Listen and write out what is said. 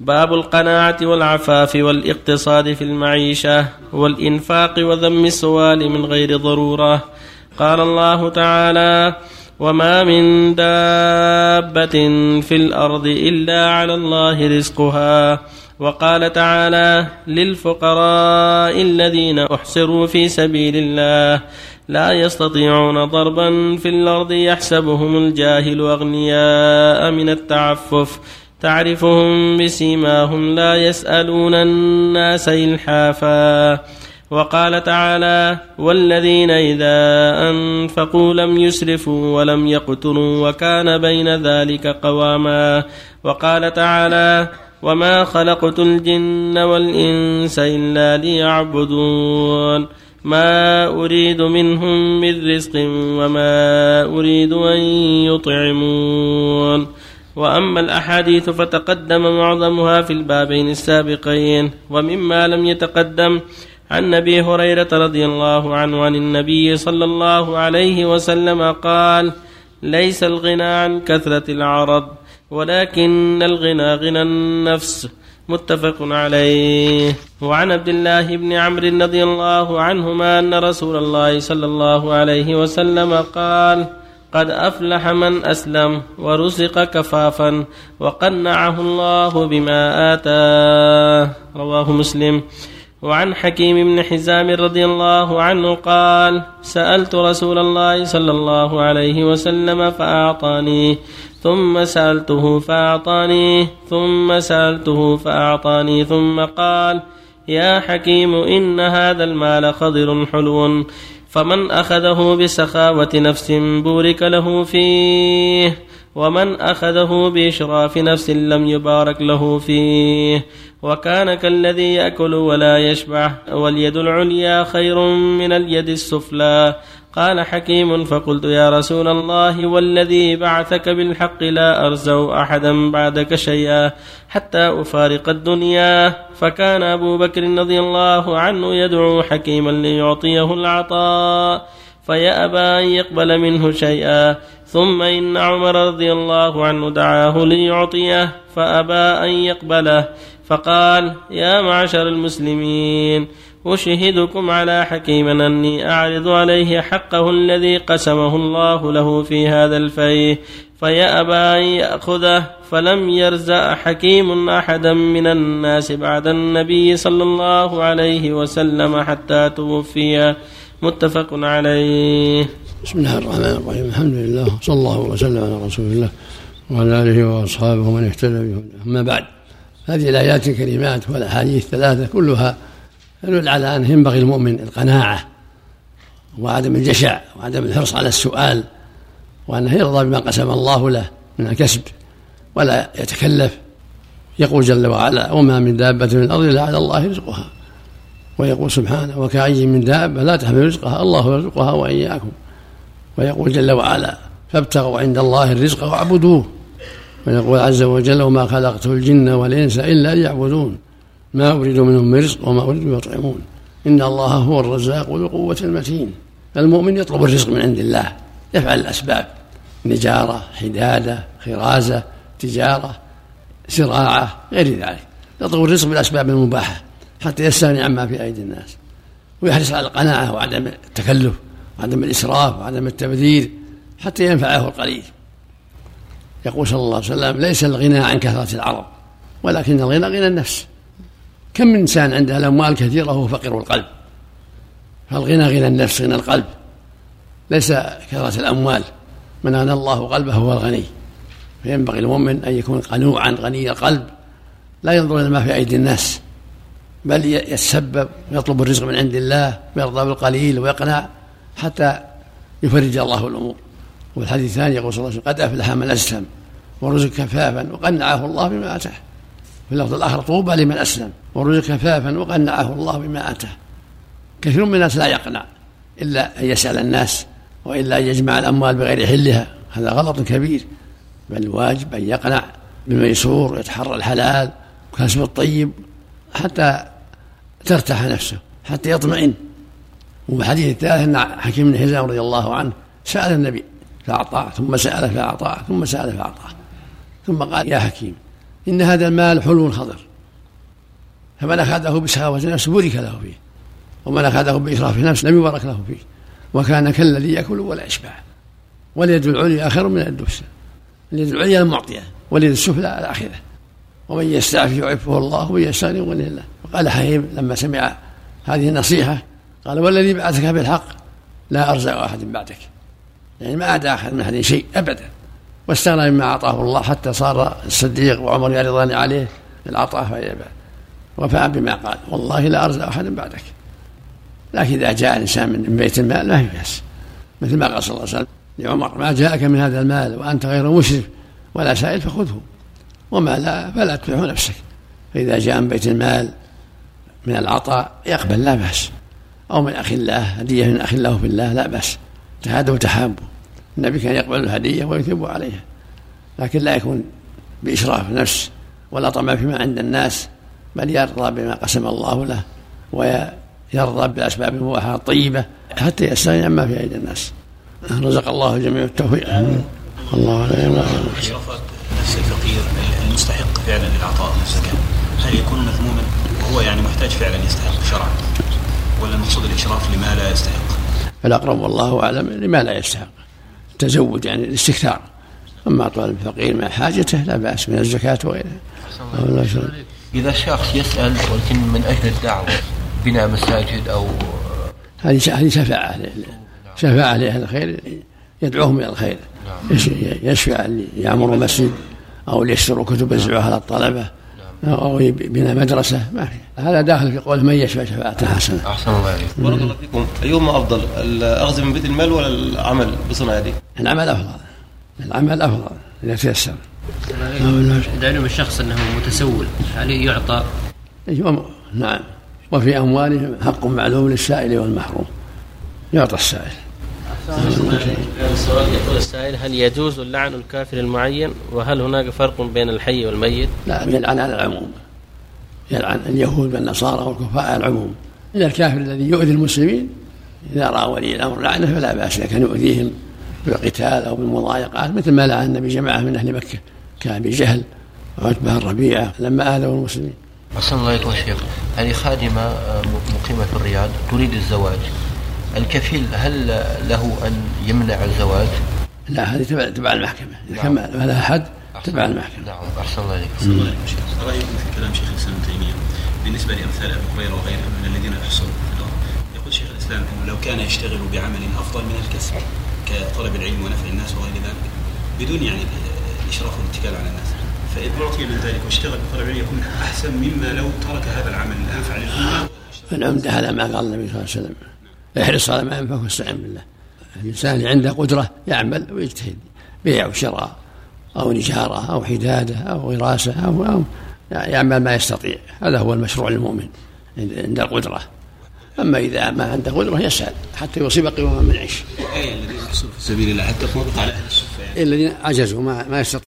باب القناعة والعفاف والاقتصاد في المعيشة والإنفاق وذم السؤال من غير ضرورة. قال الله تعالى وما من دابة في الأرض إلا على الله رزقها وقال تعالى للفقراء الذين احسروا في سبيل الله لا يستطيعون ضربا في الأرض يحسبهم الجاهل أغنياء من التعفف تعرفهم بسيماهم لا يسألون الناس إلحافا. وقال تعالى والذين إذا أنفقوا لم يسرفوا ولم يقتروا وكان بين ذلك قواما. وقال تعالى وما خلقت الجن والإنس إلا ليعبدون. ما أريد منهم من رزق وما أريد أن يطعمون. وأما الأحاديث فتقدم معظمها في البابين السابقين ومما لم يتقدم عن أبي هريرة رضي الله عنه عن النبي صلى الله عليه وسلم قال ليس الغنى عن كثرة العرض ولكن الغنى غنى النفس. متفق عليه. وعن عبد الله بن عمرو رضي الله عنهما أن رسول الله صلى الله عليه وسلم قال قد أفلح من أسلم ورزق كفافا وقنعه الله بما آتاه. رواه مسلم. وعن حكيم بن حزام رضي الله عنه قال سألت رسول الله صلى الله عليه وسلم فأعطاني ثم سألته فأعطاني ثم سألته فأعطاني ثم قال يا حكيم إن هذا المال خضر حلو. فمن أخذه بسخاوة نفس بورك له فيه. ومن أخذه بإشراف نفس لم يبارك له فيه وكان كالذي يأكل ولا يشبع واليد العليا خير من اليد السفلى قال حكيم فقلت يا رسول الله والذي بعثك بالحق لا أرزو أحدا بعدك شيئا حتى أفارق الدنيا فكان أبو بكر رضي الله عنه يدعو حكيما ليعطيه العطاء فيأبى أن يقبل منه شيئا. ثم إن عمر رضي الله عنه دعاه ليعطيه فأبى أن يقبله. فقال يا معشر المسلمين أشهدكم على حكيم أني أعرض عليه حقه الذي قسمه الله له في هذا الفيه فيأبى أن يأخذه فلم يرزأ حكيم أحدا من الناس بعد النبي صلى الله عليه وسلم حتى توفي. متفق عليه. بسم الله الرحمن الرحيم. الحمد لله صلى الله وسلم على رسول الله وعلى آله وأصحابه ومن اهتدى بهداه أما بعد هذه الآيات الكريمات والأحاديث الثلاثة كلها يدل على أنه ينبغي المؤمن القناعة وعدم الجشع وعدم الحرص على السؤال وأنه يرضى بما قسم الله له من الكسب ولا يتكلف. يقول جل وعلا وما من دابة في الأرض إلا على الله رزقها. ويقول سبحانه وكأي من دابة لا تحمل رزقها الله يرزقها وإياكم. ويقول جل وعلا فابتغوا عند الله الرزق واعبدوه. ويقول عز وجل وما خلقت الجن والإنس إلا ليعبدون ما أريد منهم من رزق وما أريد يطعمون. إن الله هو الرزاق ذو القوة المتين. المؤمن يطلب الرزق من عند الله يفعل الأسباب نجارة حدادة خرازة تجارة زراعة غير ذلك. يطلب الرزق بالأسباب المباحة. حتى يستغني عما في أيدي الناس. ويحرص على القناعة وعدم التكلف وعدم الإسراف وعدم التبذير حتى ينفعه القليل. يقول صلى الله عليه وسلم ليس الغنى عن كثرة العرب ولكن الغنى غنى النفس. كم من إنسان عنده الأموال كثيرة وهو فقير القلب. فالغنى غنى النفس غنى القلب. ليس كثرة الأموال. من غنى الله قلبه هو الغني. فينبغي المؤمن أن يكون قنوعا غني القلب. لا ينظر إلى ما في أيدي الناس. بل يتسبب ويطلب الرزق من عند الله ويرضى بالقليل ويقنع حتى يفرج الله الأمور. والحديث الثاني يقول صلى الله عليه وسلم قد أفلح من أسلم ورزق كفافا وقنعه الله بما أتاه. في اللفظ الآخر طوبى لمن أسلم ورزق كفافا وقنعه الله بما آتاه. كثير من الناس لا يقنع إلا أن يسأل الناس وإلا أن يجمع الأموال بغير حلها. هذا غلط كبير. بل الواجب أن يقنع بالميسور ويتحرى الحلال وكسب الطيب حتى ترتاح نفسه حتى يطمئن. وحديث الثالث أن حكيم بن حزام رضي الله عنه سأل النبي فأعطاه ثم سأل فأعطاه ثم سأل فأعطاه. ثم قال يا حكيم إن هذا المال حلو خضر. فمن أخذه بسخاوة نفس بورك له فيه ومن أخذه بإشراف نفس لم يبارك له فيه وكان كالذي يأكل ولا يشبع واليد العليا خير من اليد السفلى اليد العليا المعطية واليد السفلى الآخرة. ومن يستعفي يعفه الله ومن يستغني يغنيه الله وقال حكيم لما سمع هذه النصيحة قال والذي بعثك بالحق لا أرزق أحد بعدك. يعني ما أعدى أحد من أحد شيء أبدا. واستغنى مما أعطاه الله حتى صار الصديق وعمر يرضان عليه العطاء فيبع وفعل بما قال والله لا أرزق أحد بعدك. لكن إذا جاء الإنسان من بيت المال ما في بأس. مثل ما قال صلى الله عليه وسلم لعمر ما جاءك من هذا المال وأنت غير مشرف ولا سائل فخذه. وما لا فلا تتبعه نفسك فإذا جاء من بيت المال من العطاء يقبل لا بأس. أو من أخ الله هدية من أخ الله في الله لا بأس. تهادوا وتحابوا النبي كان يقبل الهدية ويثيب عليها. لكن لا يكون بإشراف نفس ولا طمع فيما عند الناس بل يرضى بما قسم الله له ويرضى بالأسباب المباحة الطيبة حتى يستغني عما في أيدي الناس. رزق الله الجميع التوفيق. الله عليه فعلا للعطاء من الزكاة. هل يكون مذموما؟ وهو يعني محتاج فعلا يستحق شرعا. ولا المقصود الإشراف لما لا يستحق؟ الأقرب والله أعلم لما لا يستحق. التزود يعني الاستكثار. أما طالب الفقير مع حاجته لا بأس من الزكاة وغيرها. إذا شخص يسأل ولكن من أجل الدعوة بناء مساجد أو هذه هذه شفاعة شفاعة لأهل الخير يدعوهم إلى الخير. نعم. يشفع يعمر مسجد. أو ليشتروا كتب يوزعوها على الطلبة أو بناء مدرسة ما في. هذا داخل في قول من يشفع شفاعة حسنة. أحسن الله عليك بارك الله فيكم. أيهما أفضل الأخذ من بيت المال ولا العمل بصنع يدي؟ العمل أفضل. العمل أفضل. إذا تيسر. إذا علم الشخص أنه متسول هل يعطى؟ نعم. وفي أموالهم حق معلوم للسائل والمحروم. يعطى السائل. السؤال يقول السائل هل يجوز اللعن الكافر المعين؟ وهل هناك فرق بين الحي والميت؟ لا يلعن على العموم. يلعن اليهود والنصارى والكفار على العموم. إلا الكافر الذي يؤذي المسلمين إذا رأى ولي الأمر لعنه فلا بأس لكن يؤذيهم بالقتال أو بالمضايقات مثل ما لعن النبي جماعة من أهل مكة كأبي جهل وعتبة الربيعة لما آذوا المسلمين. أحسن الله عليكم شيخ. هذه خادمة آه، مقيمة في الرياض تريد الزواج. الكفيل هل له أن يمنع الزواج؟ لا هذه تبع تبع المحكمة. إذا نعم. كان لها حد تبع المحكمة. نعم أحسن الله عليك أحسن الله عليكم شيخ رأيكم في كلام شيخ الإسلام ابن تيمية بالنسبة لأمثال أبي هريرة وغيره من الذين يحصلوا في الأرض؟ يقول شيخ الإسلام أنه لو كان يشتغل بعمل أفضل من الكسب كطلب العلم ونفع الناس وغير ذلك بدون يعني الإشراف والاتكال على الناس. فإذا أعطي من ذلك واشتغل بطلب العلم يكون أحسن مما لو ترك هذا العمل الأنفع للأمة العمدة على ما قال النبي صلى الله عليه وسلم. احرص على ما ينفعك واستعن بالله. الإنسان اللي عنده قدرة يعمل ويجتهد بيع وشراء أو نجارة أو حدادة أو غراسة أو, أو يعمل ما يستطيع. هذا هو المشروع للمؤمن عند القدرة. أما إذا ما عنده قدرة يسأل حتى يصيب قوما من عيش. الذين يحصلوا في سبيل الله حتى على أهل الصفة الذين عجزوا ما ما يستطيعون